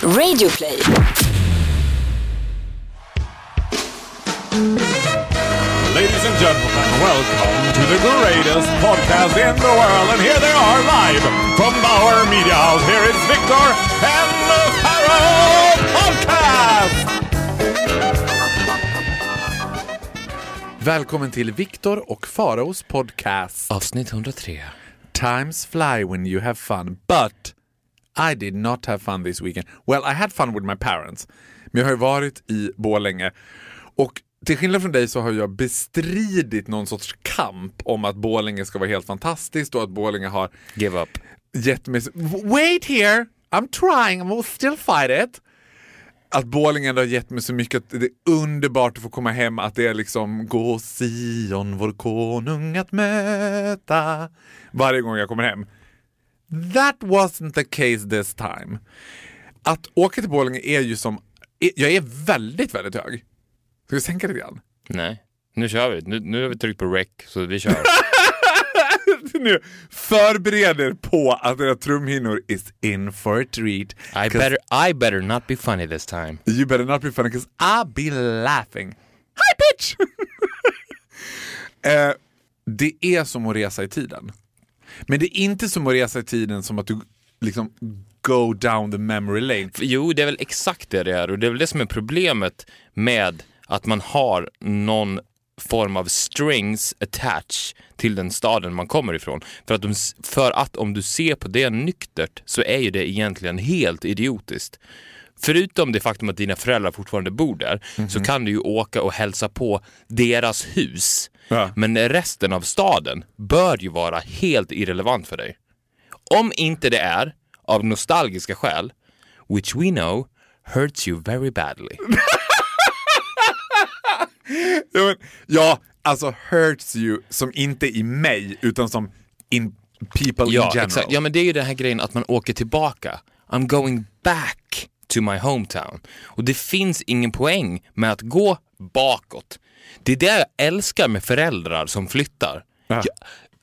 Radioplay. Ladies and gentlemen, welcome to the greatest podcast in the world. And here they are live from Bauer Media House. Here is Victor and the Pharaoh Podcast! Välkommen till Viktor och Faraos podcast. Avsnitt 103. Times fly when you have fun, but I did not have fun this weekend. Well, I had fun with my parents. Men jag har ju varit i Borlänge och till skillnad från dig så har jag bestridit någon sorts kamp om att Borlänge ska vara helt fantastiskt och att Borlänge har Give up. gett mig... Wait here! I'm trying, I will still fight it. Att Borlänge ändå har gett mig så mycket att det är underbart att få komma hem, att det är liksom gå Sion, vår konung att möta varje gång jag kommer hem. That wasn't the case this time. Att åka till Borlänge är ju som, jag är väldigt, väldigt hög. Ska vi sänka lite grann? Nej, nu kör vi. Nu, nu har vi tryckt på rec, så vi kör. nu förbered er på att era trumhinnor is in for a treat. I better, I better not be funny this time. You better not be funny because I'll be laughing. Hi bitch! eh, det är som att resa i tiden. Men det är inte som att resa i tiden som att du liksom go down the memory lane. Jo, det är väl exakt det det är och det är väl det som är problemet med att man har någon form av strings attached till den staden man kommer ifrån. För att, de, för att om du ser på det nyktert så är ju det egentligen helt idiotiskt. Förutom det faktum att dina föräldrar fortfarande bor där så kan du ju åka och hälsa på deras hus. Ja. Men resten av staden bör ju vara helt irrelevant för dig. Om inte det är av nostalgiska skäl, which we know hurts you very badly. Ja, alltså hurts you som inte i mig utan som in people in Ja, general. exakt. Ja, men det är ju den här grejen att man åker tillbaka. I'm going back to my hometown. Och det finns ingen poäng med att gå bakåt. Det är det jag älskar med föräldrar som flyttar. Ja. Jag,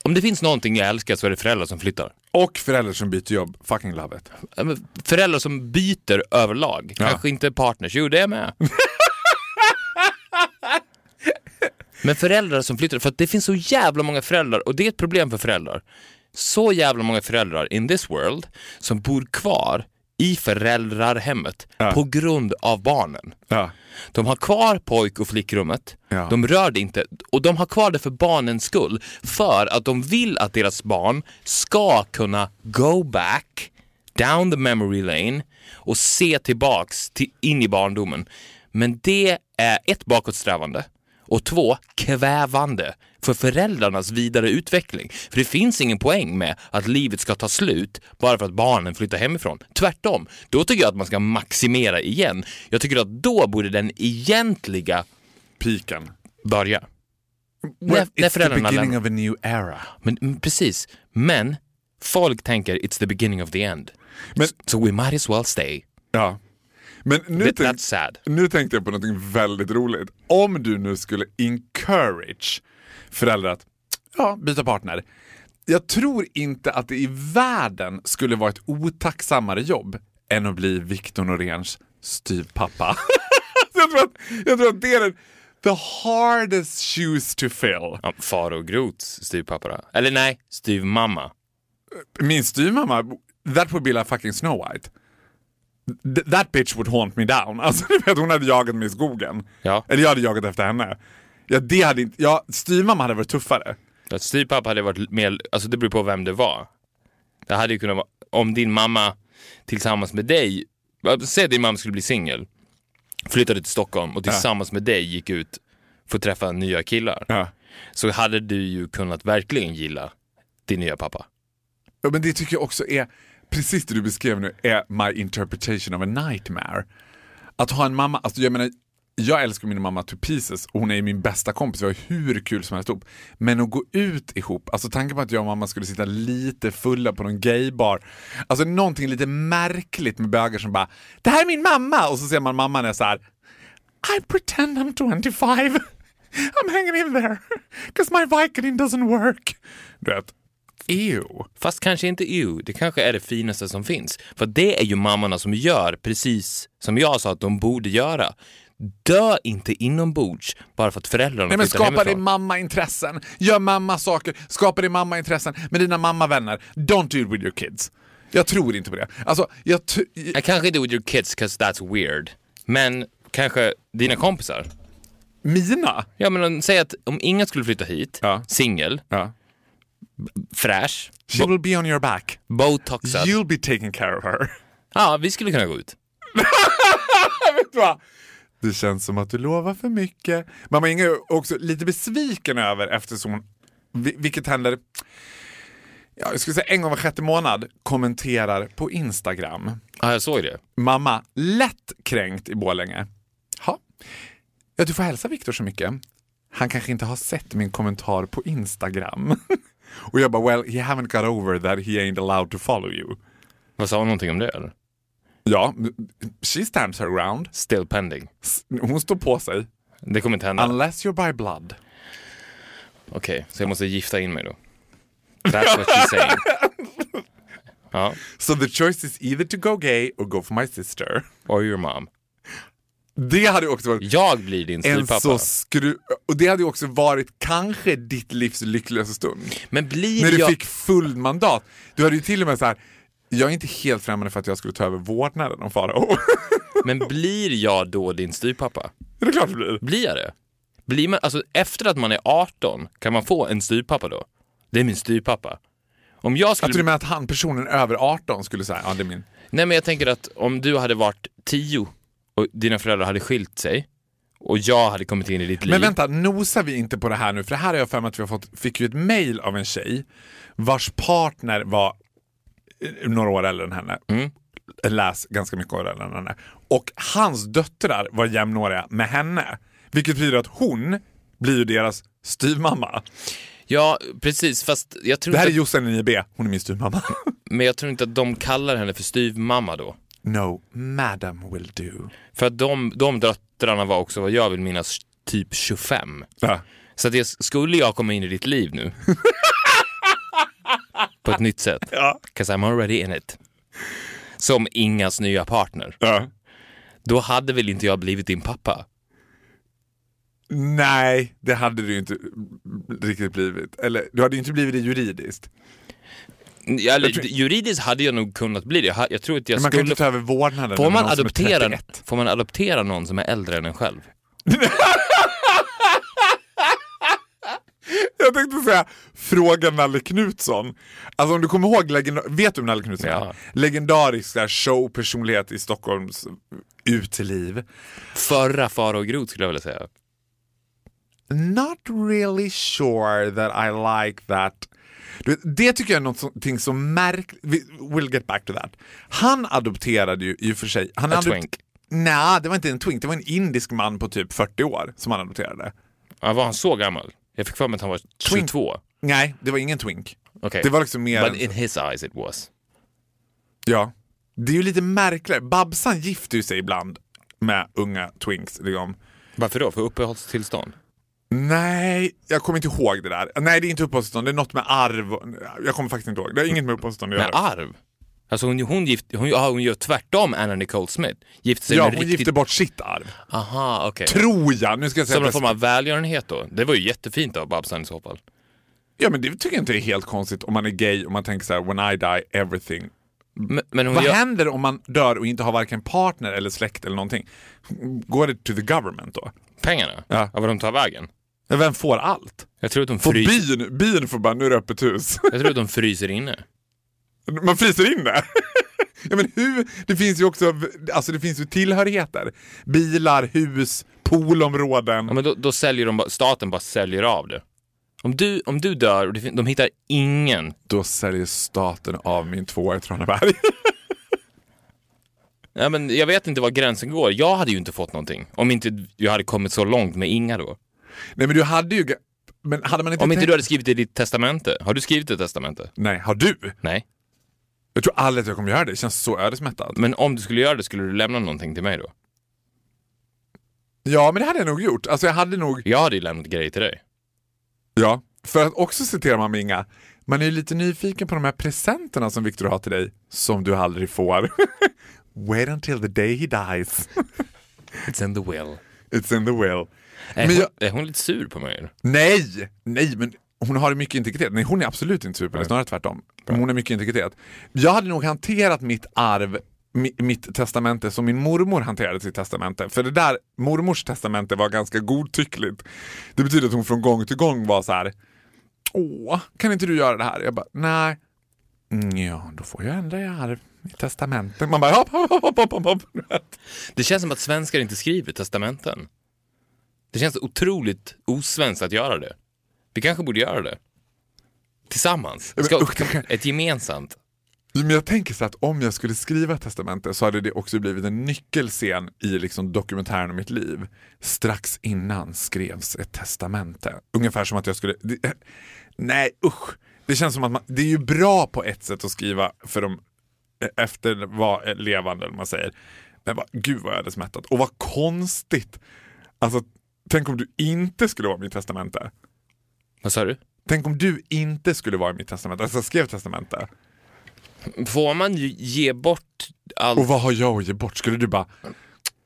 om det finns någonting jag älskar så är det föräldrar som flyttar. Och föräldrar som byter jobb, fucking love it. Föräldrar som byter överlag. Ja. Kanske inte partners. Jo, det är med. Men föräldrar som flyttar, för att det finns så jävla många föräldrar och det är ett problem för föräldrar. Så jävla många föräldrar in this world som bor kvar i föräldrarhemmet Ja. på grund av barnen. Ja. De har kvar pojk och flickrummet, Ja. de rör det inte och de har kvar det för barnens skull. För att de vill att deras barn ska kunna go back down the memory lane och se tillbaks till, in i barndomen. Men det är ett bakåtsträvande och två kvävande för föräldrarnas vidare utveckling. För det finns ingen poäng med att livet ska ta slut bara för att barnen flyttar hemifrån. Tvärtom, då tycker jag att man ska maximera igen. Jag tycker att då borde den egentliga Piken. börja. Well, när it's the beginning of a new era. Men, mm, precis. Men folk tänker it's the beginning of the end. Men- so we might as well stay. Ja. Men nu, That- tänk, nu tänkte jag på något väldigt roligt. Om du nu skulle encourage föräldrar att ja, byta partner. Jag tror inte att det i världen skulle vara ett otacksammare jobb än att bli Victor Noréns styvpappa. jag, tror att, jag tror att det är den, the hardest shoes to fill. Ja, Faro Groths styvpappa då? Eller nej, styvmamma. Min styvmamma, that would be like fucking Snow White. Th- that bitch would haunt me down. Alltså du vet, hon hade jagat mig i skogen. Ja. Eller jag hade jagat efter henne. Ja, det hade inte, ja, styvmamma hade varit tuffare. Att styvpappa hade varit mer, alltså det beror på vem det var. Det hade ju kunnat vara, om din mamma tillsammans med dig, säg att din mamma skulle bli singel, flyttade till Stockholm och tillsammans med dig gick ut för att träffa nya killar. Ja. Så hade du ju kunnat verkligen gilla din nya pappa. Ja, men det tycker jag också är, precis det du beskrev nu, är my interpretation of a nightmare. Att ha en mamma, alltså jag menar, jag älskar min mamma to pieces och hon är ju min bästa kompis, vi har hur kul som helst ihop. Men att gå ut ihop, alltså tanken på att jag och mamma skulle sitta lite fulla på någon gaybar. Alltså någonting lite märkligt med bögar som bara “det här är min mamma” och så ser man mamman är så här I pretend I'm 25. I'm hanging in there. Cause my Vicodin doesn't work. Du vet. Ew. Fast kanske inte ew, det kanske är det finaste som finns. För det är ju mammorna som gör precis som jag sa att de borde göra. Dö inte inombords bara för att föräldrarna Nej men flyttar skapa dig hemifrån. mamma-intressen. Gör mamma-saker. Skapa dig mamma-intressen med dina mammavänner. Don't do it with your kids. Jag tror inte på det. Alltså, jag Jag kanske inte with your kids cause that's weird. Men kanske dina kompisar. mina? Ja men säg att om ingen skulle flytta hit, Ja. singel, Ja. fräsch, She will be on your back. botoxad. You'll be taking care of her. Ja, vi skulle kunna gå ut. Vet du vad? Det känns som att du lovar för mycket. Mamma Inga är också lite besviken över eftersom hon, vi- vilket händer ja, jag skulle säga en gång var sjätte månad, kommenterar på Instagram. Ja, jag såg det. Mamma, lätt kränkt i Borlänge. Ha. Ja, du får hälsa Viktor så mycket. Han kanske inte har sett min kommentar på Instagram. Och jag bara, well, he haven't got over that he ain't allowed to follow you. Vad sa hon någonting om det eller? Ja, she stands her ground. Still pending. Hon står på sig. Det kommer inte hända. Unless you're by blood. Okej, så jag måste gifta in mig då. That's what she's saying. Ja, So the choice is either to go gay or go for my sister. or your mom. Det hade också varit Jag blir din styvpappa. Och det hade också varit kanske ditt livs lyckligaste stund. Men blir När du jag... fick full mandat. Du hade ju till och med så här. Jag är inte helt främmande för att jag skulle ta över vårdnaden om Farao. Men blir jag då din styvpappa? det är klart det blir. Blir jag det? Blir man, alltså efter att man är 18, kan man få en styvpappa då? Det är min styvpappa. Om jag Jag skulle... tror du menar att han, personen över 18 skulle säga, ja det är min. Nej men jag tänker att om du hade varit 10 och dina föräldrar hade skilt sig och jag hade kommit in i ditt liv. Men vänta, nosar vi inte på det här nu? För det här har jag för mig att vi har fått, fick ju ett mail av en tjej vars partner var några år äldre än henne. Mm. Läs ganska mycket år äldre än henne. Och hans döttrar var jämnåriga med henne. Vilket betyder att hon blir ju deras styvmamma. Ja, precis. Fast jag tror Det här är Jossan i B, hon är min styvmamma. men jag tror inte att de kallar henne för styvmamma då. No, madam will do. För att de, de döttrarna var också, vad jag vill minnas, typ 25. Ja. Så att jag, skulle jag komma in i ditt liv nu på ett nytt sätt, Ja. 'cause I'm already in it, som Ingas nya partner, Ja. då hade väl inte jag blivit din pappa? Nej, det hade du inte riktigt blivit. Eller du hade ju inte blivit det juridiskt. Ja, Eller, tror- juridiskt hade jag nog kunnat bli det. Jag, jag tror att jag Men man kan skulle... inte ta över vårdnaden Får man, adoptera, 31. får man adoptera någon som är äldre än en själv? Jag tänkte säga, fråga Nalle Knutsson. Alltså om du kommer ihåg, legenda- vet du vem Nalle Knutsson är? Ja. Legendarisk showpersonlighet i Stockholms uteliv. Förra Farao Groth skulle jag vilja säga. Not really sure that I like that. Vet, Det tycker jag är någonting så märkligt. We'll get back to that. Han adopterade ju i och för sig... Han A twink. Nej, det var inte en twink. Det var en indisk man på typ 40 år som han adopterade. Ja, var han så gammal? Jag fick för mig att han var 22. Nej, det var ingen twink. Okej. Det var liksom mer... But in his eyes it was. Ja. Det är ju lite märkligt. Babsan gifter ju sig ibland med unga twinks. Liksom. Varför då? För uppehållstillstånd? Nej, jag kommer inte ihåg det där. Nej, det är inte uppehållstillstånd. Det är något med arv. Jag kommer faktiskt inte ihåg. Det har inget med uppehållstillstånd att Med göra. arv? Alltså hon, hon, gift, hon, ja, hon gör tvärtom Anna Nicole Smith. Gifte sig Ja, med hon riktigt... gifte bort sitt arv. Aha, okej. Tror jag. Nu ska jag säga Som någon form av välgörenhet då? Det var ju jättefint av Babsan i så fall. Ja, men det tycker jag inte är helt konstigt om man är gay och man tänker så här: when I die everything. Men, men Vad gör... händer om man dör och inte har varken partner eller släkt eller någonting? Går det to the government då? Pengarna? Ja. Ja. Var de tar vägen? Vem får allt? Jag tror att de Får fryser... byn, byn får bara, nu är det öppet hus. Jag tror att de fryser inne. Man fryser in det. ja, men hur? Det finns ju också alltså det finns ju tillhörigheter. Bilar, hus, poolområden. Ja, men då, då säljer de staten bara säljer av det. Om du, om du dör och de hittar ingen, Då säljer staten av min tvåa i Traneberg. ja, men jag vet inte var gränsen går. Jag hade ju inte fått någonting. Om inte jag hade kommit så långt med Inga då. Nej men du hade ju... Men hade man inte Om inte du hade skrivit det i ditt testamente. Har du skrivit ett testamente? Nej, har du? Nej. Jag tror aldrig att jag kommer göra det. Det känns så ödesmättat. Men om du skulle göra det, skulle du lämna någonting till mig då? Ja, men det hade jag nog gjort. Alltså jag hade nog... Jag hade ju lämnat grejer till dig. Ja. För att också citera mamma Inga. Man är ju lite nyfiken på de här presenterna som Victor har till dig, som du aldrig får. Wait until the day he dies. It's in the will. It's in the will. Är, Men hon, jag, är hon lite sur på mig? nej, nej, men hon har mycket integritet. Nej, hon är absolut inte super, snarare tvärtom. Hon har mycket integritet. Jag hade nog hanterat mitt arv, mi, mitt testamente som min mormor hanterade sitt testamente. För det där, mormors testamente var ganska godtyckligt. Det betyder att hon från gång till gång var så här. Åh, kan inte du göra det här? Jag bara, nej. "Mm, Ja, då får jag ändra i arv i testamentet. Man bara, hopp, hopp, hopp, hopp, hopp. Det känns som att svenskar inte skriver testamenten. Det känns otroligt osvenskt att göra det. Vi kanske borde göra det. Tillsammans. Ska, ett gemensamt. Men jag tänker så att om jag skulle skriva ett testamente så hade det också blivit en nyckelscen i liksom dokumentären om mitt liv. Strax innan skrevs ett testamente. Ungefär som att jag skulle... Eh, nej usch. Det känns som att man, det är ju bra på ett sätt att skriva för de eh, efterlevande, eller vad man säger. Men vad, gud vad jag hade smättat. Och vad konstigt. Alltså, tänk om du inte skulle vara mitt testamente. Vad sa du? Tänk om du inte skulle vara i mitt testamente. Alltså jag skrev testamente. Får man ju ge bort allt? Och vad har jag att ge bort? Skulle du bara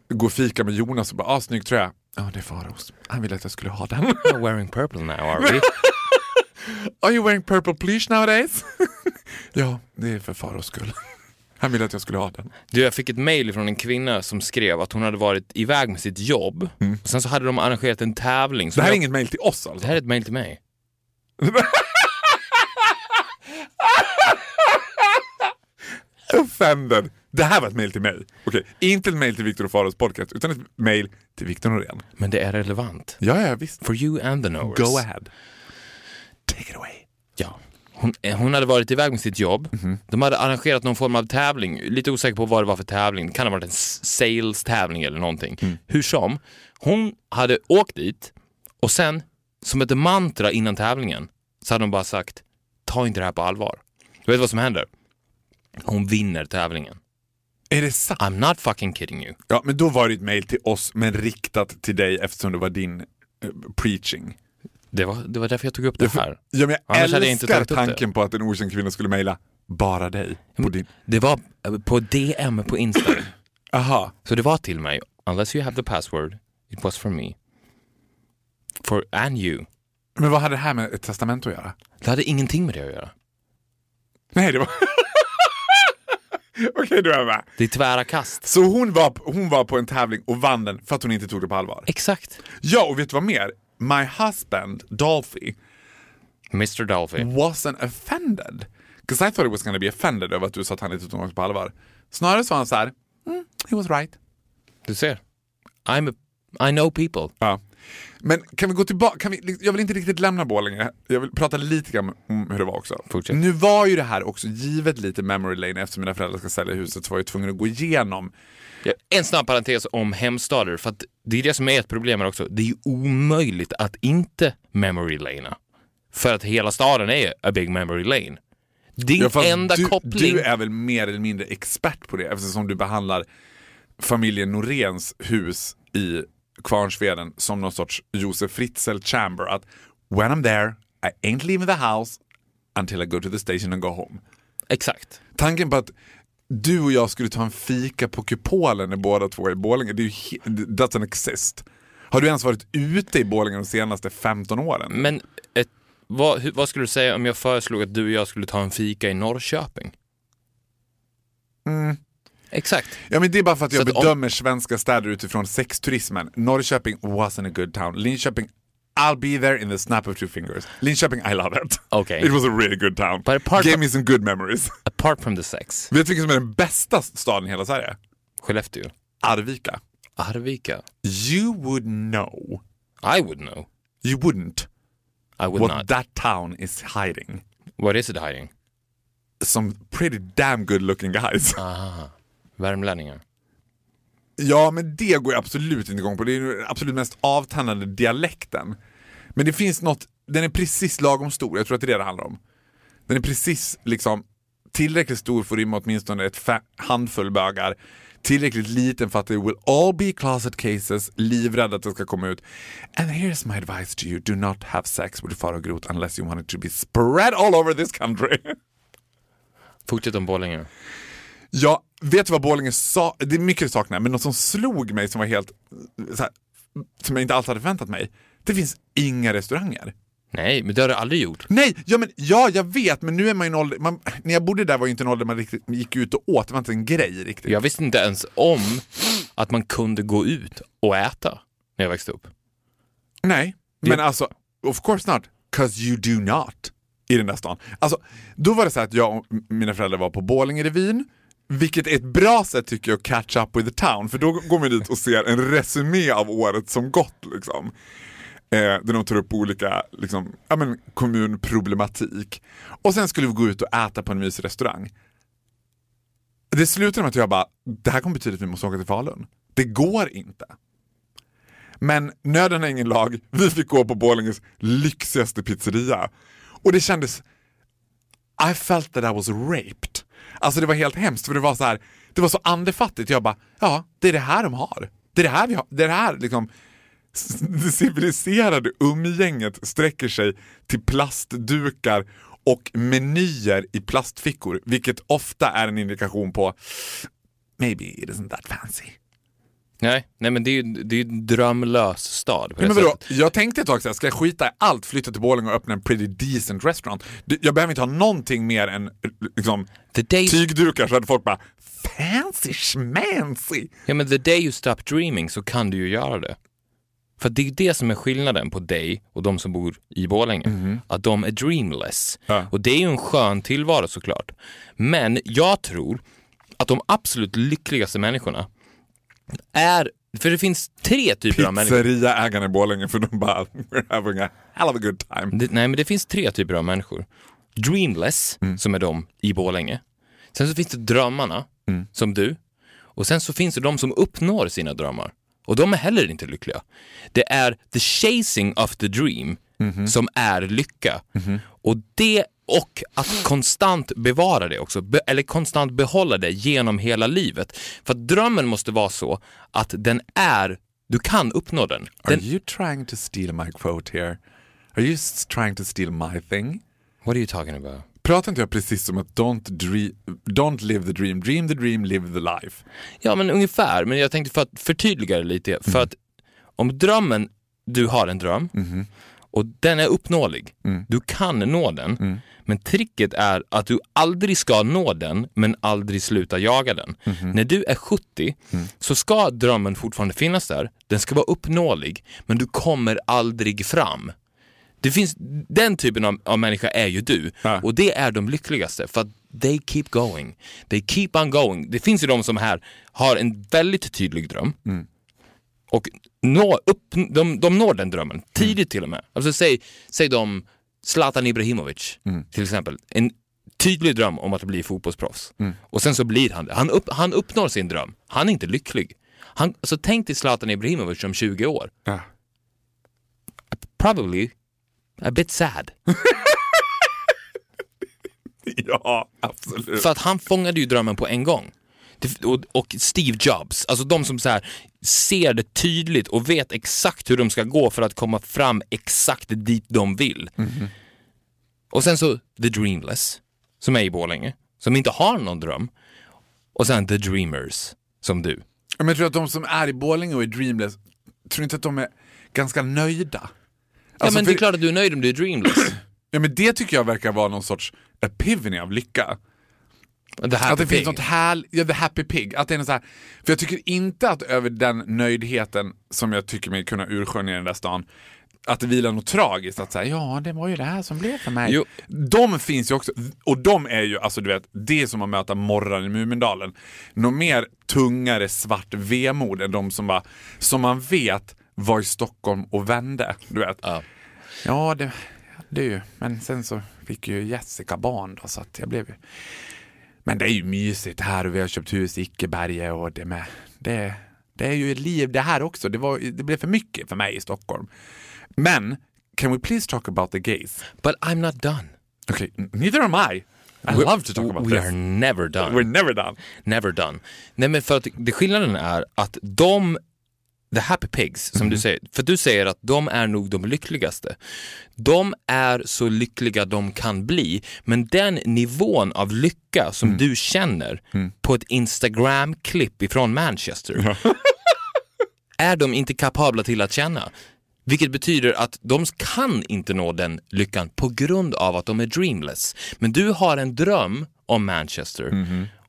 gå och fika med Jonas och bara, ah, snygg tröja. Ja, det är Faros. Han ville att jag skulle ha den. We're wearing purple now, are we? Are you wearing purple please nowadays? ja, det är för Faros skull. Han ville att jag skulle ha den. Du, jag fick ett mail från en kvinna som skrev att hon hade varit iväg med sitt jobb. Och sen så hade de arrangerat en tävling. Det här är jag, inget mail till oss alltså? det här är ett mail till mig. Offended. Det här var ett mail till mig. Okej, inte ett mail till Viktor och Faros podcast, utan ett mail till Viktor Norén. Men det är relevant. Ja, ja, visst. For you and the knowers. Go ahead. Take it away. Hon, eh, hon hade varit iväg med sitt jobb. De hade arrangerat någon form av tävling. Lite osäker på vad det var för tävling. Det kan ha varit en sales-tävling eller någonting. Hur som, hon hade åkt dit och sen, som ett mantra innan tävlingen, så hade hon bara sagt ta inte det här på allvar. Du vet vad som händer? Hon vinner tävlingen. Är det sant? I'm not fucking kidding you. Ja, men då var det ett mail till oss, men riktat till dig eftersom det var din eh, preaching. Det var, det var därför jag tog upp det här. Ja, men jag Annars jag älskar det. tanken på att en okänd kvinna skulle mejla bara dig. På din... Det var eh, på DM på Insta. Aha. Så det var till mig. Unless you have the password, it was for me. For and you. Men vad hade det här med ett testament att göra? Det hade ingenting med det att göra. Nej, det var... Okej, du är med. Det är tvära kast. Så hon var, hon var på en tävling och vann den för att hon inte tog det på allvar? Exakt. Ja, och vet du vad mer? My husband, Dolphy, Mr Dolphy. wasn't offended. Because I thought he was gonna be offended över att du sa att han inte tog det på allvar. Snarare så var han så här, mm, he was right. Du ser. I'm a, I know people. Ja. Men kan vi gå tillbaka, vi, jag vill inte riktigt lämna Borlänge, jag vill prata lite grann om hur det var också. Fortsätt. Nu var ju det här också givet lite memory lane eftersom mina föräldrar ska sälja huset så var jag tvungen att gå igenom. En snabb parentes om hemstader, för att det är det som är ett problem här också. Det är omöjligt att inte memory lanea. För att hela staden är a big memory lane. Din Ja, enda du, koppling... du är väl mer eller mindre expert på det eftersom du behandlar familjen Noréns hus i Kvarnsveden som någon sorts Josef Fritzl chamber. Att when I'm there, I ain't leaving the house until I go to the station and go home. Exakt. Tanken på att du och jag skulle ta en fika på Kupolen när båda två är i Borlänge, det är ju doesn't exist. Har du ens varit ute i Borlänge de senaste 15 åren? Men ett, vad, vad skulle du säga om jag föreslog att du och jag skulle ta en fika i Norrköping? Exakt. Ja men det är bara för att jag att om- bedömer svenska städer utifrån sexturismen. Norrköping wasn't a good town. Linköping, I'll be there in the snap of two fingers. Linköping, I love it. Okay. It was a really good town. But apart Gave from- me some good memories. Apart from the sex. Vet du vilken som är den bästa staden i hela Sverige? Skellefteå. Arvika. Arvika. You would know. I would know. You wouldn't. I would what not. that town is hiding. What is it hiding? Some pretty damn good looking guys. Aha. Värmlänningar. Ja, men det går jag absolut inte igång på. Det är den absolut mest avtannade dialekten. Men det finns något, den är precis lagom stor, jag tror att det är det det handlar om. Den är precis liksom tillräckligt stor för att rymma åtminstone ett handfull bögar. tillräckligt liten för att det will all be closet cases, livrädd att det ska komma ut. And here's my advice to you, do not have sex with Farao Groth unless you want it to be spread all over this country. Fortsätt om Borlänge. Ja, vet du vad Borlänge sa? Det är mycket jag saknar, men något som slog mig som var helt så här, som jag inte alls hade förväntat mig. Det finns inga restauranger. Nej, men det har du aldrig gjort. Nej, ja, men, ja jag vet, men nu är man i en ålder, man, när jag bodde där var ju inte en ålder man riktigt gick ut och åt, det var inte en grej riktigt. Jag visste inte ens om att man kunde gå ut och äta när jag växte upp. Nej, men alltså, of course not, cause you do not i den där stan. Alltså, då var det så här att jag och mina föräldrar var på Borlängerevyn, vilket är ett bra sätt tycker jag att catch up with the town, för då går man dit och ser en resumé av året som gått. Liksom. Eh, där de tar upp olika liksom, ja, men, kommunproblematik. Och sen skulle vi gå ut och äta på en mysig restaurang. Det slutade med att jag bara, det här kommer betyda att vi måste åka till Falun. Det går inte. Men nöden är ingen lag, vi fick gå på Borlänges lyxigaste pizzeria. Och det kändes, I felt that I was raped. Alltså det var helt hemskt för det var så här, det var så andefattigt. Jag bara, ja det är det här de har. Det är det här vi har, det är det här liksom det civiliserade umgänget sträcker sig till plastdukar och menyer i plastfickor, vilket ofta är en indikation på maybe it isn't that fancy. Nej, nej men det är ju det är ju en drömlös stad. På det men vadå? Jag tänkte ett tag såhär, ska jag skita i allt, flytta till Borlänge och öppna en pretty decent restaurant? Jag behöver inte ha någonting mer än liksom, tygdukar så hade folk bara fancy schmancy. ja, men the day you stop dreaming så kan du ju göra det. För det är det som är skillnaden på dig och de som bor i Borlänge. Att de är dreamless. Ja. Och det är ju en skön tillvaro såklart. Men jag tror att de absolut lyckligaste människorna är, för det finns tre typer av människor. Pizzeriaägarna i Borlänge för de bara we're having a hell of a good time. Det, nej, men det finns tre typer av människor. Dreamless, som är de i Borlänge. Sen så finns det drömmarna, som du. Och sen så finns det de som uppnår sina drömmar. Och de är heller inte lyckliga. Det är the chasing of the dream som är lycka. Och det och att konstant bevara det också, be, eller konstant behålla det genom hela livet. För att drömmen måste vara så att den är, du kan uppnå den. Are den you trying to steal my quote here? Are you trying to steal my thing? what are you talking about? Pratar inte jag precis som att don't, dream, don't live the dream, dream the dream, live the life? Ja, men ungefär. Men jag tänkte för att förtydliga det lite. För att om drömmen, du har en dröm och den är uppnåelig. Du kan nå den. Men tricket är att du aldrig ska nå den, men aldrig sluta jaga den. När du är 70 så ska drömmen fortfarande finnas där. Den ska vara uppnåelig, men du kommer aldrig fram. Det finns, den typen av, av människa är ju du. Ja. Och det är de lyckligaste för they keep going. They keep on going. Det finns ju de som här har en väldigt tydlig dröm. Och nå, upp, de, de når den drömmen tidigt till och med. Alltså säg, säg de Zlatan Ibrahimovic till exempel. En tydlig dröm om att bli fotbollsproffs. Och sen så blir han det. Han, upp, han uppnår sin dröm. Han är inte lycklig. Han, alltså tänk dig Zlatan Ibrahimovic om 20 år. Ja. Probably a bit sad. Ja, absolut. För att han fångade ju drömmen på en gång. Och, Steve Jobs, alltså de som så här ser det tydligt och vet exakt hur de ska gå för att komma fram exakt dit de vill. Och sen så The Dreamless, som är i Borlänge, som inte har någon dröm. Och sen The Dreamers, som du. Men jag tror att de som är i Borlänge och är dreamless, tror inte att de är ganska nöjda? Ja Alltså, men för- det är klart att du är nöjd om du är dreamless. Ja, men det tycker jag verkar vara någon sorts epiphany av lycka. Här Att det finns något härligt, ja, the happy pig. Att det är något så här, för jag tycker inte att över den nöjdheten som jag tycker mig kunna urskönja i den där stan, att det vilar något tragiskt. Att säga, ja det var ju det här som blev för mig. Jo. De finns ju också, och de är ju, alltså du vet, det är som att möta morran i Mumindalen. Något mer tungare svart vemod än de som, bara, som man vet var i Stockholm och vände. Du vet. Ja. Ja, det, det är ju. Men sen så fick ju Jessica barn då, så att jag blev ju... Men det är ju mysigt här och vi har köpt hus i Ickeberga och det med. Det, det är ju ett liv det här också. Det, var, det blev för mycket för mig i Stockholm. Men, can we please talk about the gays? But I'm not done. Okay, neither am I. I love to talk about We this. are never done. We're never done. Never done. Nej men för att det, skillnaden är att de, the happy pigs, som du säger, för du säger att de är nog de lyckligaste. De är så lyckliga de kan bli, men den nivån av lycka som du känner på ett Instagram-klipp ifrån Manchester är de inte kapabla till att känna. Vilket betyder att de kan inte nå den lyckan på grund av att de är dreamless. Men du har en dröm om Manchester.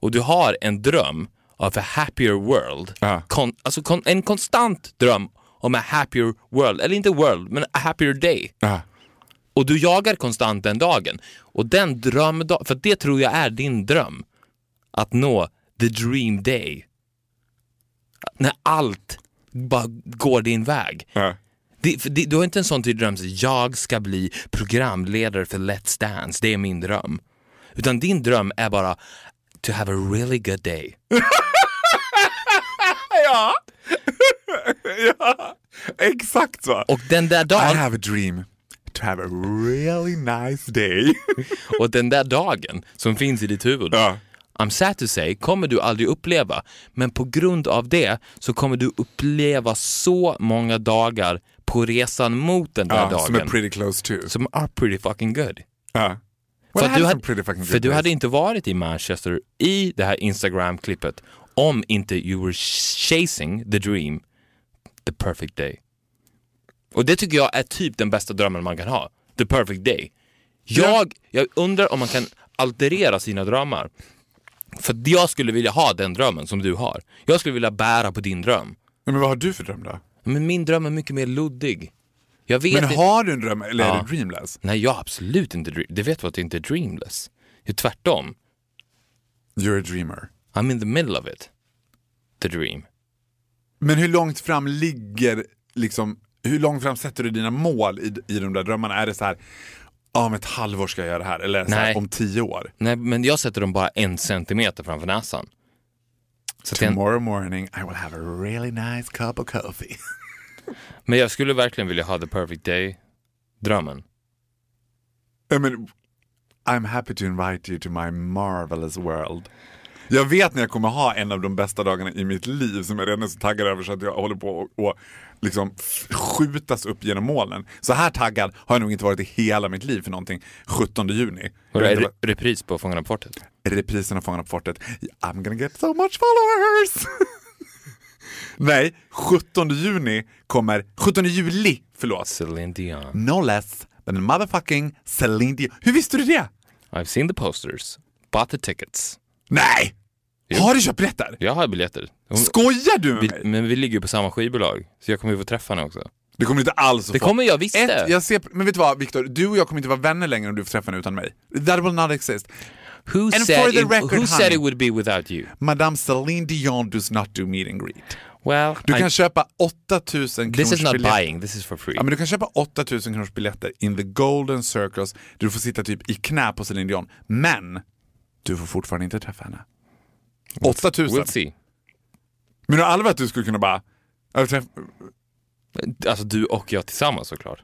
Och du har en dröm of a happier world. Ja. Kon, alltså kon, en konstant dröm om a happier world, eller inte world, men a happier day. Ja. Och du jagar konstant den dagen. Och den drömdagen, för det tror jag är din dröm. Att nå the dream day. När allt bara går din väg. Ja. Det, det, du har inte en sån tydlig dröm, så jag ska bli programledare för Let's Dance, det är min dröm. Utan din dröm är bara to have a really good day. ja. ja, exakt så. Och den där I dagen, have a dream to have a really nice day. och den där dagen som finns i ditt huvud, ja. I'm sad to say, kommer du aldrig uppleva. Men på grund av det så kommer du uppleva så många dagar på resan mot den där Ja, dagen som är pretty close to. som are pretty fucking good. Ja. För, Well, I du, hade, för du hade inte varit i Manchester i det här Instagram-klippet om inte you were chasing the dream, the perfect day. Och det tycker jag är typ den bästa drömmen man kan ha. The perfect day. Jag, jag undrar om man kan alterera sina drömmar. För jag skulle vilja ha den drömmen som du har. Jag skulle vilja bära på din dröm. Men vad har du för dröm då? Men min dröm är mycket mer luddig. Jag vet Men har du en dröm eller Ja. är du dreamless? Nej, jag har absolut inte dream. Det vet du att det inte är dreamless. Är tvärtom. You're a dreamer. I'm in the middle of it. The dream. Men hur långt fram ligger, liksom, hur långt fram sätter du dina mål i, i de där drömmarna? Är det så här, om ett halvår ska jag göra det här, eller så här, om tio år? Nej, men jag sätter dem bara en centimeter framför näsan. Så att jag, Tomorrow morning I will have a really nice cup of coffee. men jag skulle verkligen vilja ha the perfect day-drömmen. I mean, I'm happy to invite you to my marvelous world. Jag vet när jag kommer ha en av de bästa dagarna i mitt liv som jag redan är så taggad över så att jag håller på att och liksom skjutas upp genom molnen. Så här taggad har jag nog inte varit i hela mitt liv för någonting 17 juni. Och det är re- repris på Fångarna på fortet. Reprisen av Fångarna på fortet. I'm gonna get so much followers! Nej, 17 juni kommer, 17 juli, förlåt. Celine Dion. No less than motherfucking Celine Dion. Hur visste du det? I've seen the posters. Bought the tickets. Nej! Har du köpt biljetter? Jag har biljetter. Hon, Skojar du med vi, mig? men vi ligger ju på samma skivbolag, så jag kommer ju få träffa henne också. Det kommer inte alls att Det få. kommer jag visst Ett, jag ser, men vet du vad Viktor, du och jag kommer inte vara vänner längre om du får träffa henne utan mig. That will not exist. Who, And said, for the it, record, who said honey. it would be without you? Madame Celine Dion does not do meet and greet. Well, Du I- kan köpa 8000 this is kronors not biljetter. buying, this is for free. Ja, men du kan köpa 8000 kronors biljetter in the golden circles där du får sitta typ i knä på Celine Dion. Men du får fortfarande inte träffa henne. 8000. We'll see. Men du aldrig att du skulle kunna bara... Alltså du och jag tillsammans såklart.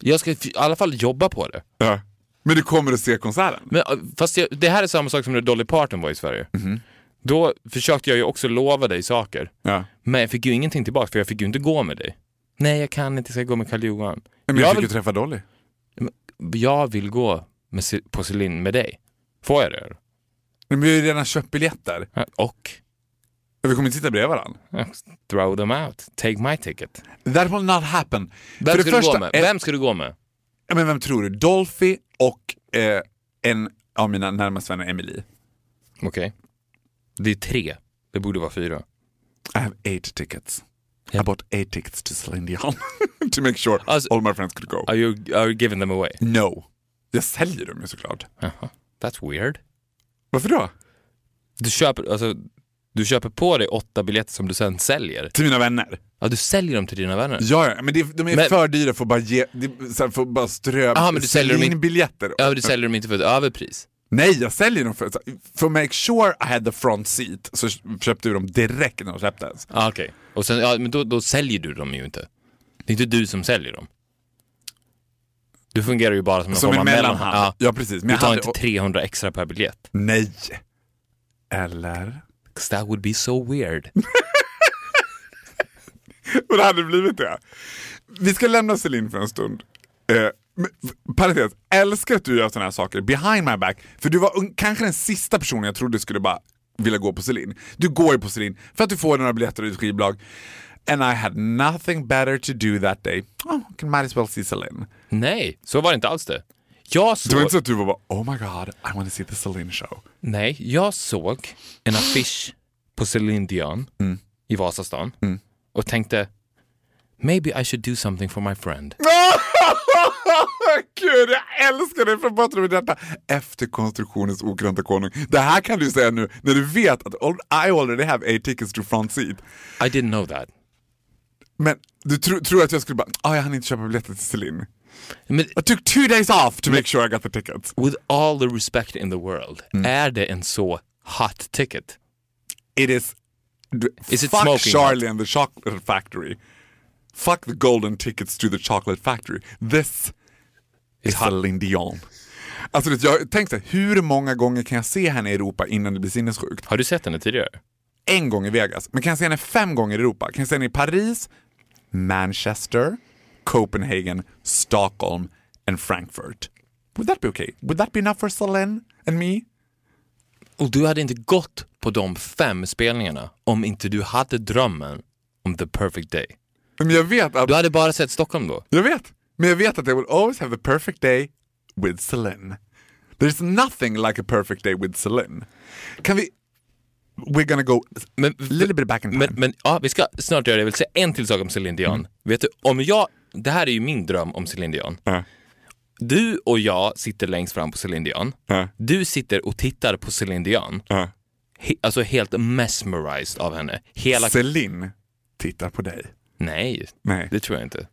Jag ska i alla fall jobba på det. Ja. Men du kommer att se konserten? Men, äh, fast jag, det här är samma sak som när Dolly Parton var i Sverige. Då försökte jag ju också lova dig saker. Ja. Men jag fick ju ingenting tillbaka för jag fick ju inte gå med dig. Nej, jag kan inte, jag ska gå med Karl Johan. Men jag jag, fick vill, ju träffa Dolly. jag vill gå med, på Celine med dig. Får jag det? Men vi har ju redan köpt biljetter. Och? Vi kommer inte sitta bredvid varandra. Throw them out. Take my ticket. That will not happen. Vem För ska det du första, gå med? Vem ska du gå med? Ja, men vem tror du? Dolphy och eh, en av mina närmaste vänner, Emily. Okej. Det är tre. Det borde vara fyra. I have eight tickets. Ja. I bought eight tickets to Celine Dion. to make sure Alltså- all my friends could go. Are you, are you giving them away? No. Jag säljer dem ju såklart. Jaha. That's weird. Varför då? Du köper, alltså, du köper på dig åtta biljetter som du sen säljer. Till mina vänner. Ja, du säljer dem till dina vänner. Ja, ja men det, de är Men- för dyra för att bara ge, det, så här, för att bara strö Aha, men du säljer dem in- biljetter. Ja, du säljer dem inte för ett överpris. Nej, jag säljer dem för, för att make sure I had the front seat så köpte vi dem direkt när de släpptes. Ah, Okej. Och sen, ja, men då, då säljer du dem ju inte. Det är inte du som säljer dem. Du fungerar ju bara som en Som form en mellanhand. Ja. Ja, precis. Men Du tar hade- inte 300 extra per biljett. Nej. Eller? 'Cause that would be so weird. Och det hade blivit det. Vi ska lämna Celine för en stund. Eh, parentes, älskar att du gör sådana här saker behind my back. För du var kanske den sista personen jag trodde skulle bara vilja gå på Celine. Du går ju på Celine för att du får några biljetter och ett skivbolag. And I had nothing better to do that day. Oh, can might as well see Celine. Nej, så var det inte alls det. Jag Det var såg, inte så att du var bara oh my god, I want to see the Celine show. nej, jag såg en affisch på Celine Dion Mm. i Vasastan och tänkte maybe I should do something for my friend. Gud, jag älskar det från botten av mitt hjärta. Efterkonstruktionens okrönta konung. Det här kan du säga nu när du vet att I already have eight tickets to front seat. I didn't know that. Men du tro, tror att jag skulle bara, ah, jag hann inte köpa biljetter till Celine. I took two days off to make sure I got the tickets. with all the respect in the world, Mm. är det en så hot ticket? It is, Is it fuck Charlie and the chocolate factory. Fuck the golden tickets to the chocolate factory. This is hot. Celine Dion. Alltså jag tänkte, hur många gånger kan jag se henne i Europa innan det blir sinnessjukt? Har du sett henne tidigare? en gång i Vegas, men kan jag se henne fem gånger i Europa? Kan jag se henne i Paris, Manchester, Copenhagen, Stockholm and Frankfurt? Would that be okay? Would that be enough for Celine and me? Och du hade inte gått på de fem spelningarna om inte du hade drömmen om the perfect day. Men jag vet att, Du hade bara sett Stockholm då. jag vet, men jag vet att I will always have the perfect day with Celine. There's nothing like a perfect day with Celine. Kan vi, we're gonna go Men, a little bit back in time. men, men ja, vi ska snart göra det. Jag vill säga en till sak om Celine Dion. Mm. Vet du, om jag, det här är ju min dröm om Celine Dion. Ja. Du och jag sitter längst fram på Celine Dion. Ja. Du sitter och tittar på Celine Dion. Ja. He, alltså helt mesmerized av henne. Hela... Celine tittar på dig. Nej, Nej. det tror jag inte.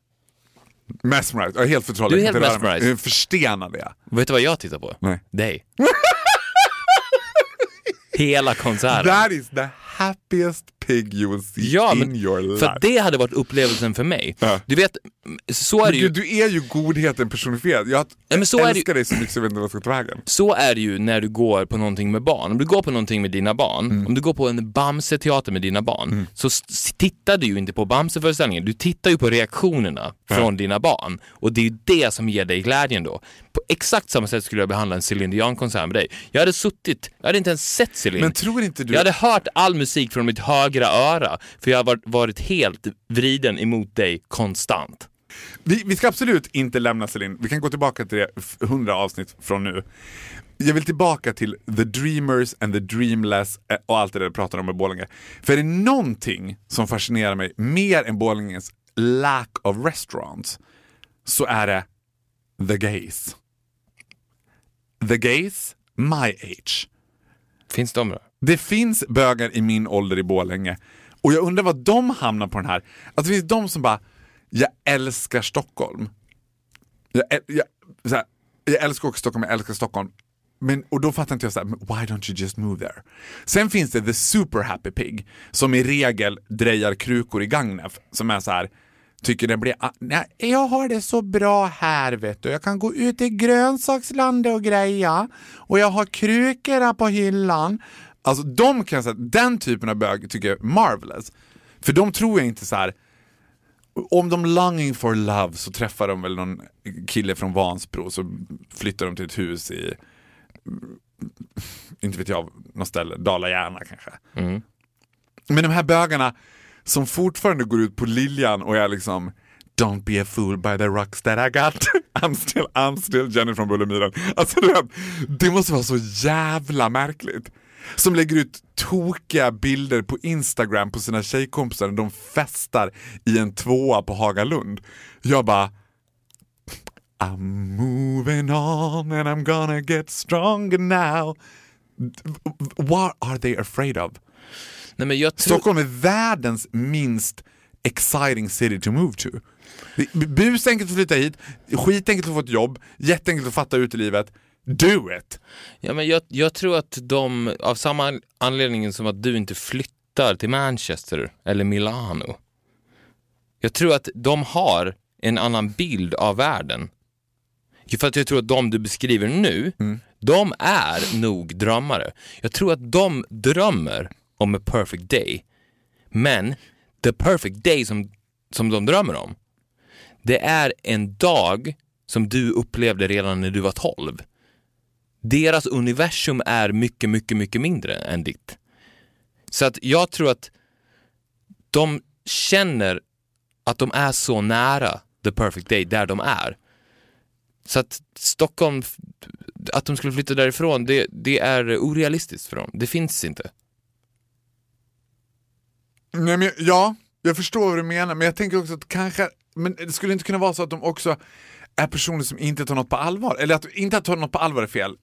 Mesmerized, jag är helt förtrollad. Du är helt mesmerized. Är Förstenad är jag. Vet du vad jag tittar på? Nej. Dig. Hela konserten. That is the happiest pig you will see Ja, in your life. för det hade varit upplevelsen för mig. Ja. Du vet, så är det ju. Gud, du är ju godheten personifierad. Jag Ja, men så älskar dig så mycket så jag vet inte vad jag ska ta vägen. Så är det ju när du går på någonting med barn. Om du går på någonting med dina barn, Mm. om du går på en Bamse-teater med dina barn, så s- tittar du ju inte på Bamse-föreställningen. Du tittar ju på reaktionerna från dina barn. Och det är ju det som ger dig glädjen då. På exakt samma sätt skulle jag behandla en Céline Dion-konsert med dig. Jag hade suttit, jag hade inte ens sett Céline. Men tror inte du... Jag hade hört all musik från mitt högra öra, för jag har varit, helt vriden emot dig konstant. vi, vi ska absolut inte lämna Celine. Vi kan gå tillbaka till det 100 avsnitt från nu. Jag vill tillbaka till the dreamers and the dreamless eh, och allt det där du pratar om med Borlänge. För är det någonting som fascinerar mig mer än Borlänges lack of restaurants så är det the gays. The gays, my age. Finns de då? Det finns bögar i min ålder i Borlänge och jag undrar vad de hamnar på den här. Alltså det finns de som bara, jag älskar Stockholm. Jag, jag, så här, jag älskar också Stockholm, jag älskar Stockholm. Men, och då fattar inte jag så här, why don't you just move there? Sen finns det the super happy pig som i regel drejar krukor i Gagnef som är så här tycker det blir, nej, jag har det så bra här vet du. Jag kan gå ut i grönsakslandet och greja och jag har krukorna på hyllan. Alltså de kan säga, den typen av bög tycker jag är marvelous. För de tror jag inte så här om de longing for love så träffar de väl någon kille från Vansbro så flyttar de till ett hus i, inte vet jag, något ställe, Dala-Järna kanske. Men de här bögarna som fortfarande går ut på Liljan och är liksom Don't be a fool by the rocks that I got. I'm still, I'm still Jenny från Bullemyran. Alltså du vet, det måste vara så jävla märkligt. Som lägger ut tokiga bilder på Instagram på sina tjejkompisar när de festar i en tvåa på Hagalund. Jag bara I'm moving on and I'm gonna get stronger now. What are they afraid of? Nej. Stockholm är världens minst exciting city to move to. Busenkelt att flytta hit, skitenkelt att få ett jobb, jätteenkelt att fatta ut i livet. Do it! Ja, men jag, jag tror att de, av samma anledning som att du inte flyttar till Manchester eller Milano. Jag tror att de har en annan bild av världen. För att jag tror att de du beskriver nu, Mm. de är nog drömmare. Jag tror att de drömmer om a perfect day. Men the perfect day som, som de drömmer om, det är en dag som du upplevde redan när du var 12. Deras universum är mycket, mycket, mycket mindre än ditt. Så att jag tror att de känner att de är så nära the perfect day där de är. Så att Stockholm, att de skulle flytta därifrån, det, det är orealistiskt för dem. Det finns inte. Nej, men, ja, jag förstår vad du menar, men jag tänker också att kanske, men det skulle inte kunna vara så att de också är personer som inte tar något på allvar. Eller att inte att ta något på allvar är fel,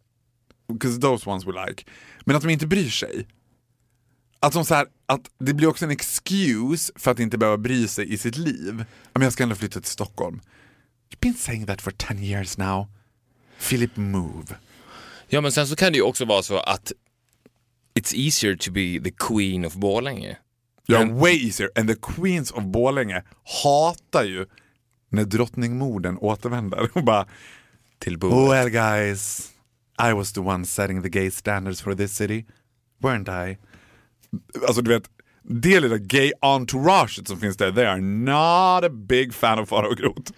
because those ones we like. Men att de inte bryr sig. Att, de så här, att det blir också en excuse för att inte behöva bry sig i sitt liv. Men jag ska ändå flytta till Stockholm. You've been saying that for 10 years now. Philip move. Ja, men sen så kan det ju också vara så att it's easier to be the queen of Borlänge. Ja, Men- way easier. And the Queens of Borlänge hatar ju när drottningmorden återvänder och bara Till bordet. Well guys, I was the one setting the gay standards for this city, weren't I? Alltså du vet, det lilla gay entouraget som finns där, they are not a big fan of Farao Groth.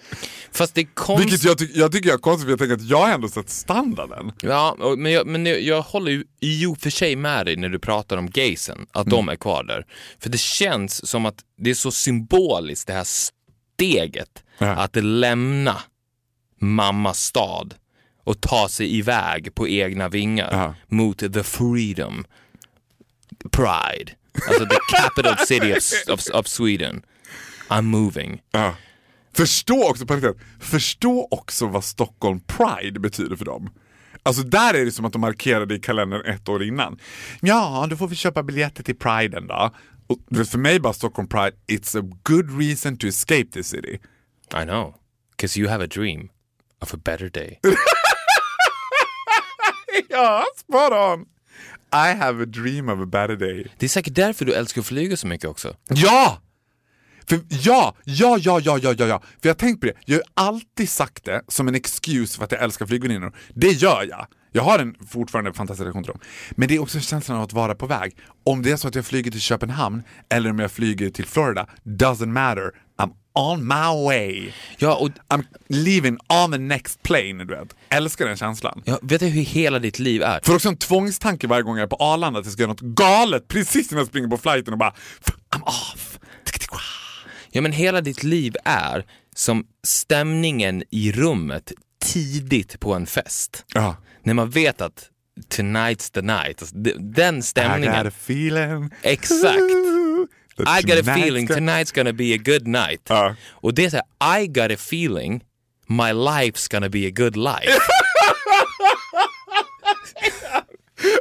Fast det är konstigt. Vilket jag, ty- jag tycker jag är konstigt, för jag tänker att jag har ändå sett standarden. Ja, men, jag, men jag, jag håller ju i och för sig med dig när du pratar om gaysen, att de är kvar där. För det känns som att det är så symboliskt det här steget Ja. att lämna mammas stad och ta sig iväg på egna vingar Ja. mot the freedom, pride, alltså the capital city of, of, of Sweden. I'm moving. Ja. Förstå också, förstå också vad Stockholm Pride betyder för dem. Alltså där är det som att de markerade i kalendern ett år innan. Ja, då får vi köpa biljetter till Priden då. Och för mig bara Stockholm Pride, it's a good reason to escape the city. I know, because you have a dream of a better day. ja, spot on! I have a dream of a better day. Det är säkert därför du älskar att flyga så mycket också. Ja! För, ja, ja, ja, ja, ja, ja, ja. För jag har tänkt på det, jag har alltid sagt det som en excuse för att jag älskar flygväninnor. Det gör jag. Jag har en fortfarande fantastisk relation till dem. Men det är också känslan av att vara på väg. Om det är så att jag flyger till Köpenhamn eller om jag flyger till Florida, doesn't matter. On my way. Ja, och I'm leaving on the next plane, du vet. Älskar den känslan. ja, vet du hur hela ditt liv är? För också en tvångstanke varje gång jag är på Arlanda att jag ska göra något galet precis innan jag springer på flighten och bara I'm off. Ja, men hela ditt liv är som stämningen i rummet tidigt på en fest. Ja. När man vet att tonight's the night, alltså, de- den I got stämningen. a feeling. Exakt. I got a feeling tonight's gonna be a good night. Ja. Och det är så här, I got a feeling my life's gonna be a good life.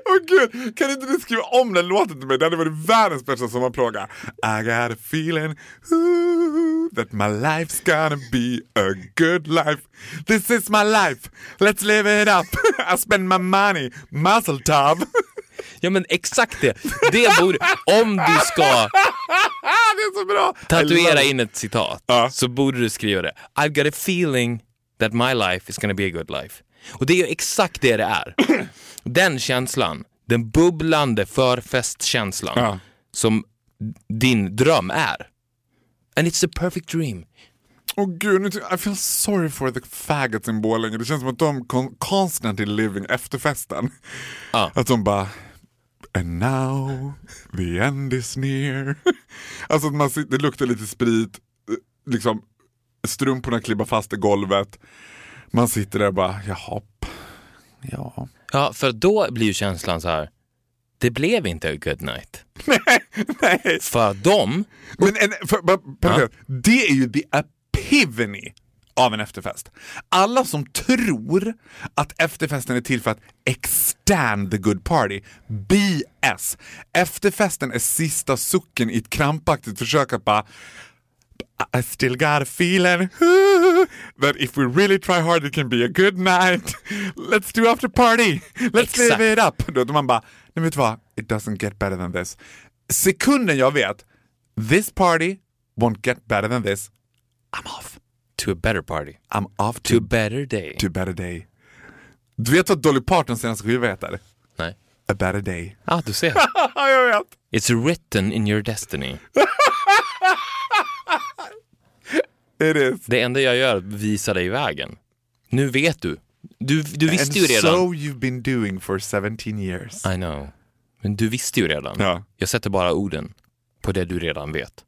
Åh gud, kan inte du skriva om den låten till mig? Det hade varit världens bästa sommarplåga. I got a feeling ooh, that my life's gonna be a good life. This is my life, let's live it up. I spend my money, muscle top. ja men exakt det. Det borde, om du ska tatuera in ett citat Ja. så borde du skriva det. I've got a feeling that my life is gonna be a good life. Och det är ju exakt det det är. Den känslan, den bubblande förfestkänslan Ja. som din dröm är. And it's a perfect dream. Åh gud, nu ty- I feel sorry for the faggots in Borlänge. Det känns som att de con- constantly living efterfesten. Ja. Att de bara And now the end is near. alltså man sitter, det luktar lite sprit, eh, liksom strumporna klibbar fast i golvet. Man sitter där och bara, jaha, ja. Ja, för då blir ju känslan så här. Det blev inte a good night. Nej. För dem, Men en, för, bara, bara, det är ju the epiphany av en efterfest. Alla som tror att efterfesten är till för att extend the good party, BS. Efterfesten är sista sucken i ett krampaktigt försök att bara I still got a feeling that if we really try hard it can be a good night. Let's do after party. Let's Exakt. live it up. Då man bara, nej vet du vad? It doesn't get better than this. Sekunden jag vet, this party won't get better than this, I'm off. To a better party. I'm off To a to, better day. to a better day. Du vet vad Dolly Partons senaste skiva heter? Nej. A better day. Ah, du ser. jag vet. It's written in your destiny. It is. Det enda jag gör är att visa dig vägen. Nu vet du. Du, du visste And ju redan. so you've been doing for 17 years. I know. Men du visste ju redan. Ja. Jag sätter bara orden på det du redan vet.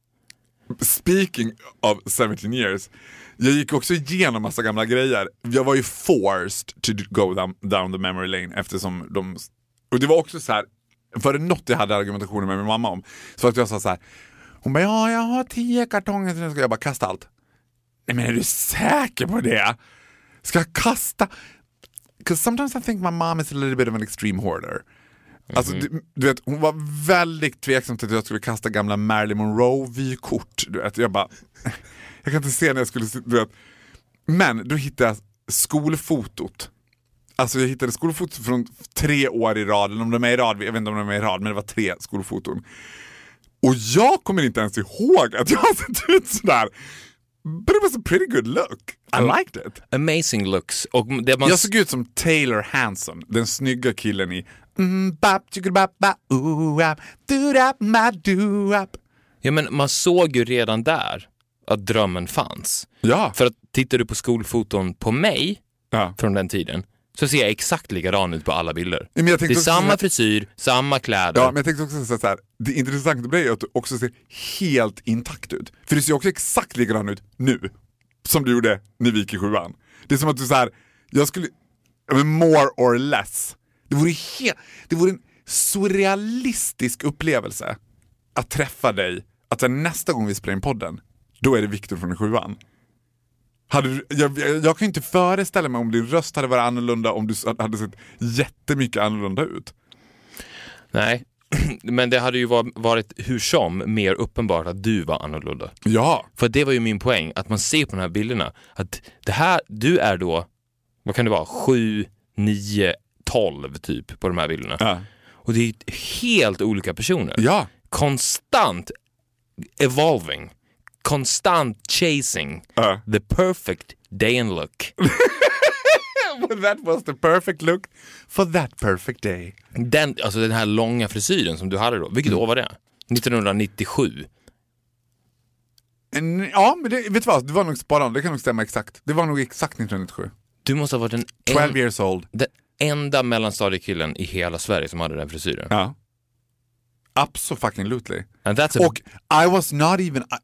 Speaking of 17 years, jag gick också igenom massa gamla grejer. Jag var ju forced to go down, down the memory lane eftersom de... Och det var också så här, var det något jag hade argumentationer med min mamma om, så att jag sa så här. Hon bara, ja jag har tio kartonger, så nu ska jag bara kasta allt. Nej men är du säker på det? Ska jag kasta? Because sometimes I think my mom is a little bit of an extreme hoarder. Alltså, du, du vet, hon var väldigt tveksam till att jag skulle kasta gamla Marilyn Monroe-vykort. Jag bara, jag kan inte se när jag skulle, du vet. Men då hittade jag skolfotot. Alltså jag hittade skolfotot från tre år i rad, eller om de är i rad, jag vet inte om de är i rad, men det var tre skolfoton. Och jag kommer inte ens ihåg att jag har sett ut sådär. But it was a pretty good look. I liked it. Amazing looks. Och det man... Jag såg ut som Taylor Hanson, den snygga killen i mm, doop. Ja, men man såg ju redan där att drömmen fanns. Ja. För att tittar du på skolfoton på mig ja. från den tiden så ser jag exakt likadan ut på alla bilder. Men jag Det är samma så- frisyr, samma kläder. Ja, men jag tänkte också så här, det intressanta med dig är att du också ser helt intakt ut. För du ser också exakt likadan ut nu, som du gjorde när vi gick i sjuan. Det är som att du så här, jag skulle, ja, more or less. Det vore, helt, det vore en surrealistisk upplevelse att träffa dig, att här, nästa gång vi spelar in podden, då är det Viktor från sjuan. Hade du, jag, jag, jag kan inte föreställa mig om din röst hade varit annorlunda, om du hade sett jättemycket annorlunda ut. Nej, men det hade ju var- varit hur som mer uppenbart att du var annorlunda. Ja, För det var ju min poäng, att man ser på de här bilderna att det här, du är då, vad kan det vara, 7, 9, 12 typ på de här bilderna. ja. Och det är helt olika personer. ja. Konstant evolving, konstant chasing Ja. the perfect day and look. that was the perfect look for that perfect day. Den, alltså den här långa frisyren som du hade då, vilket år var det? 1997. En, ja, men det, vet du vad? Det var nog on. Det kan nog stämma exakt. Det var nog exakt 1997. Du måste ha varit den, 12 en, years old. den enda mellanstadiekillen i hela Sverige som hade den frisyren. Ja. Absolutely. And that's Och I was not even, I,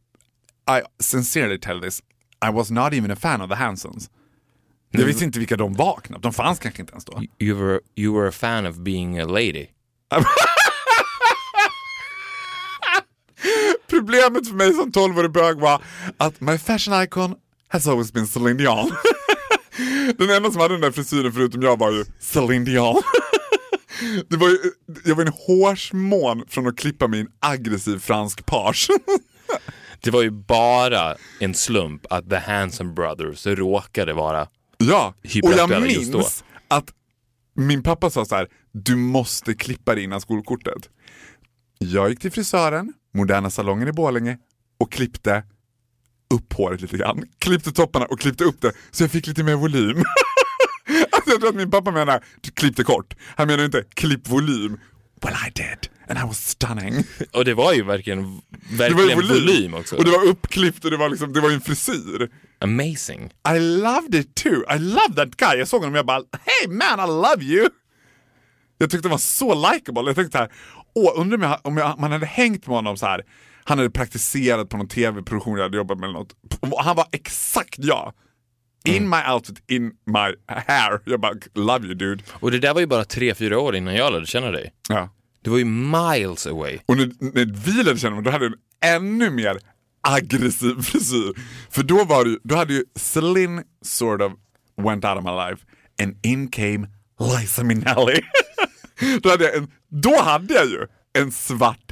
I sincerely tell this, I was not even a fan of the Hansons. Jag visste inte vilka de var knappt. De fanns kanske inte ens då. you, were, you were a fan of being a lady. Problemet för mig som 12-årig bög var att my fashion icon has always been Celine Dion. den enda som hade den där frisyren förutom jag var ju Celine Dion. Det var ju, jag var en hårsmån från att klippa min aggressiv fransk page. Det var ju bara en slump att The Hanson Brothers råkade vara ja, och jag minns att min pappa sa så här: du måste klippa dig innan skolkortet. Jag gick till frisören, Moderna salongen i Borlänge och klippte upp håret lite grann. Klippte topparna och klippte upp det så jag fick lite mer volym. alltså jag tror att min pappa menar klippte kort. Han menar inte klipp volym. Well I did and I was stunning. Och det var ju verkligen, Det var ju verkligen volym, volym. också. och det var uppklippt och det var, liksom, det var en frisyr. Amazing. I loved it too. I love that guy. Jag såg honom och jag bara, hey man I love you. Jag tyckte han var så likable. Jag tänkte så här, åh, undrar om, jag, om jag, man hade hängt med honom så här. Han hade praktiserat på någon tv-produktion jag hade jobbat med eller något. Och Han var exakt jag. In my outfit, in my hair. Jag bara, love you dude. Och det där var ju bara tre, fyra år innan jag lärde känna dig. Ja. Det var ju miles away. Och när, när vi lärde känna honom, då hade han en ännu mer aggressiv frisyr. För då var ju, då hade ju Celine sort of went out of my life and in came Liza Minnelli. då, hade jag en, då hade jag ju en svart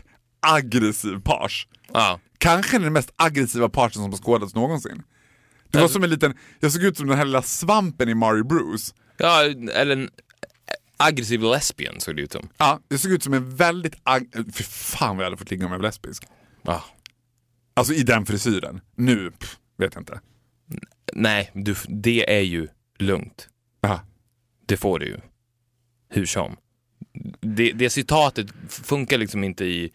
aggressiv page. Ja. Kanske den mest aggressiva parsen som har skådats någonsin. Det var som en liten, jag såg ut som den här lilla svampen i Mario Bruce. ja, eller en aggressiv lesbian såg det ut som. Ja, jag såg ut som en väldigt, ag- för fan vad jag hade fått ligga om jag var lesbisk. Ja. Alltså i den frisyren. Nu, pff, vet jag inte. Nej, du, det är ju lugnt. Ja. Det får du ju. Hur som. Det, det citatet funkar liksom inte i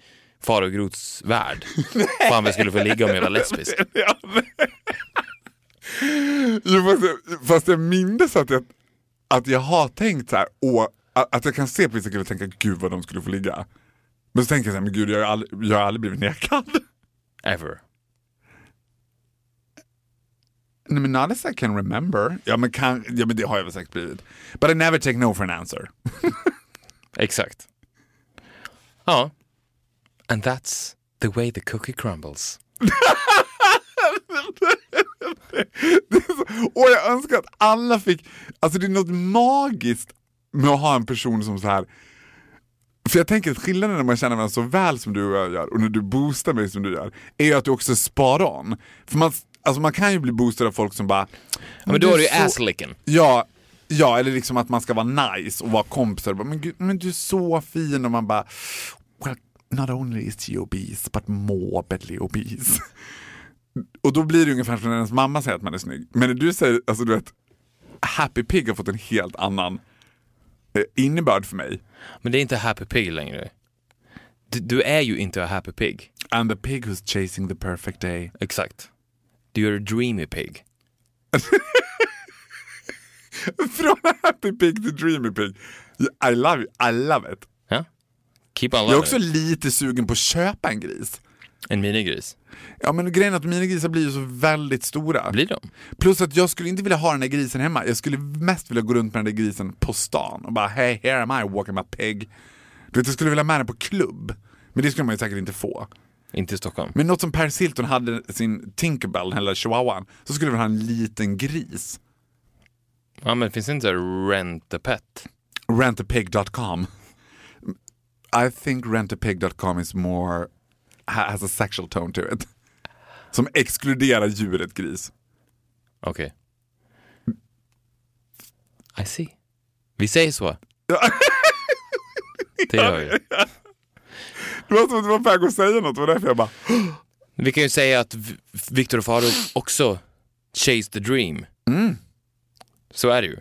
Far och värld. Fan vi skulle få ligga om jag var lesbisk. Ja, jo, fast, jag, fast jag minns att jag, att jag har tänkt så här, och att, att jag kan se på vissa killar och tänka gud vad de skulle få ligga. Men så tänker jag så här, men gud jag har aldrig, jag har aldrig blivit nekad. Ever. Nej men not as I can remember. Ja men, kan, ja men det har jag väl säkert blivit. But I never take no for an answer. Exakt. Ja. And that's the way the cookie crumbles. Och jag önskar att alla fick, alltså det är något magiskt med att ha en person som så här. För jag tänker att skillnaden när man känner varandra så väl som du och jag gör och när du boostar mig som du gör, är ju att du också spar on. För man, alltså man kan ju bli boostad av folk som bara... Ja, men då är det ju så- asslicken. Ja, ja, eller liksom att man ska vara nice och vara kompisar. Men, gud, men du är så fin och man bara... Not only is she obese but morbidly obese. Och då blir det ungefär som när ens mamma säger att man är snygg. Men när du säger, alltså du vet, Happy Pig har fått en helt annan eh, innebörd för mig. Men det är inte happy pig längre. Du, du är ju inte a happy pig. And the pig who's chasing the perfect day. Exakt. Du är a dreamy pig. Från Happy Pig till Dreamy Pig. I love, it. I love it. Keep on Jag är också it. lite sugen på att köpa en gris. En minigris. Ja men grejen är att mina grisar blir ju så väldigt stora. Blir de? Plus att jag skulle inte vilja ha den där grisen hemma. Jag skulle mest vilja gå runt med den där grisen på stan och bara hey here am I walking my pig. Du vet jag skulle vilja ha med den på klubb. Men det skulle man ju säkert inte få. Inte i Stockholm. Men något som Paris Hilton hade sin Tinkerbell, eller chihuahuan, så skulle vi ha en liten gris. Ja, men finns det inte rent a pet? Rentapig.com. I think rentapig.com is more, ha- has a sexual tone to it. Som exkluderar djuret gris. Okej. I see. Vi säger så. Det gör vi. Det var som att du var på väg att säga något, det var därför jag bara Vi kan ju säga att V- Victor och Faro också chase the dream. Så är det ju.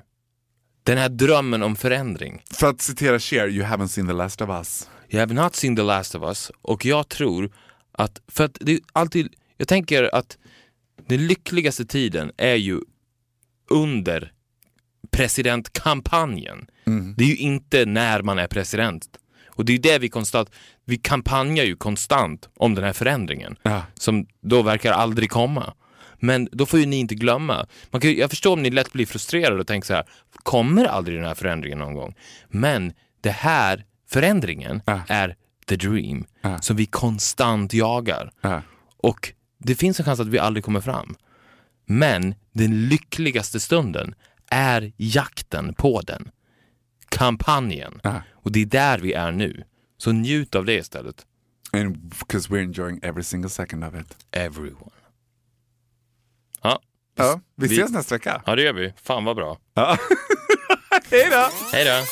Den här drömmen om förändring. För att citera Cher, you haven't seen the last of us. You have not seen the last of us och jag tror att, för att det är alltid, jag tänker att den lyckligaste tiden är ju under presidentkampanjen. Det är ju inte när man är president. Och det är det vi konstant, vi kampanjar ju konstant om den här förändringen. Ja. Som då verkar aldrig komma. Men då får ju ni inte glömma. Man kan, jag förstår om ni lätt blir frustrerade och tänker så här, kommer aldrig den här förändringen någon gång? Men det här förändringen Ja. är the dream Ja. som vi konstant jagar. Ja. Och det finns en chans att vi aldrig kommer fram. Men den lyckligaste stunden är jakten på den. Kampanjen. Och det är där vi är nu. Så njut av det istället. And because we're enjoying every single second of it. Everyone. Ja, vi ses vi... nästa vecka. Ja, det gör vi. Fan vad bra. Hej då! Hej då!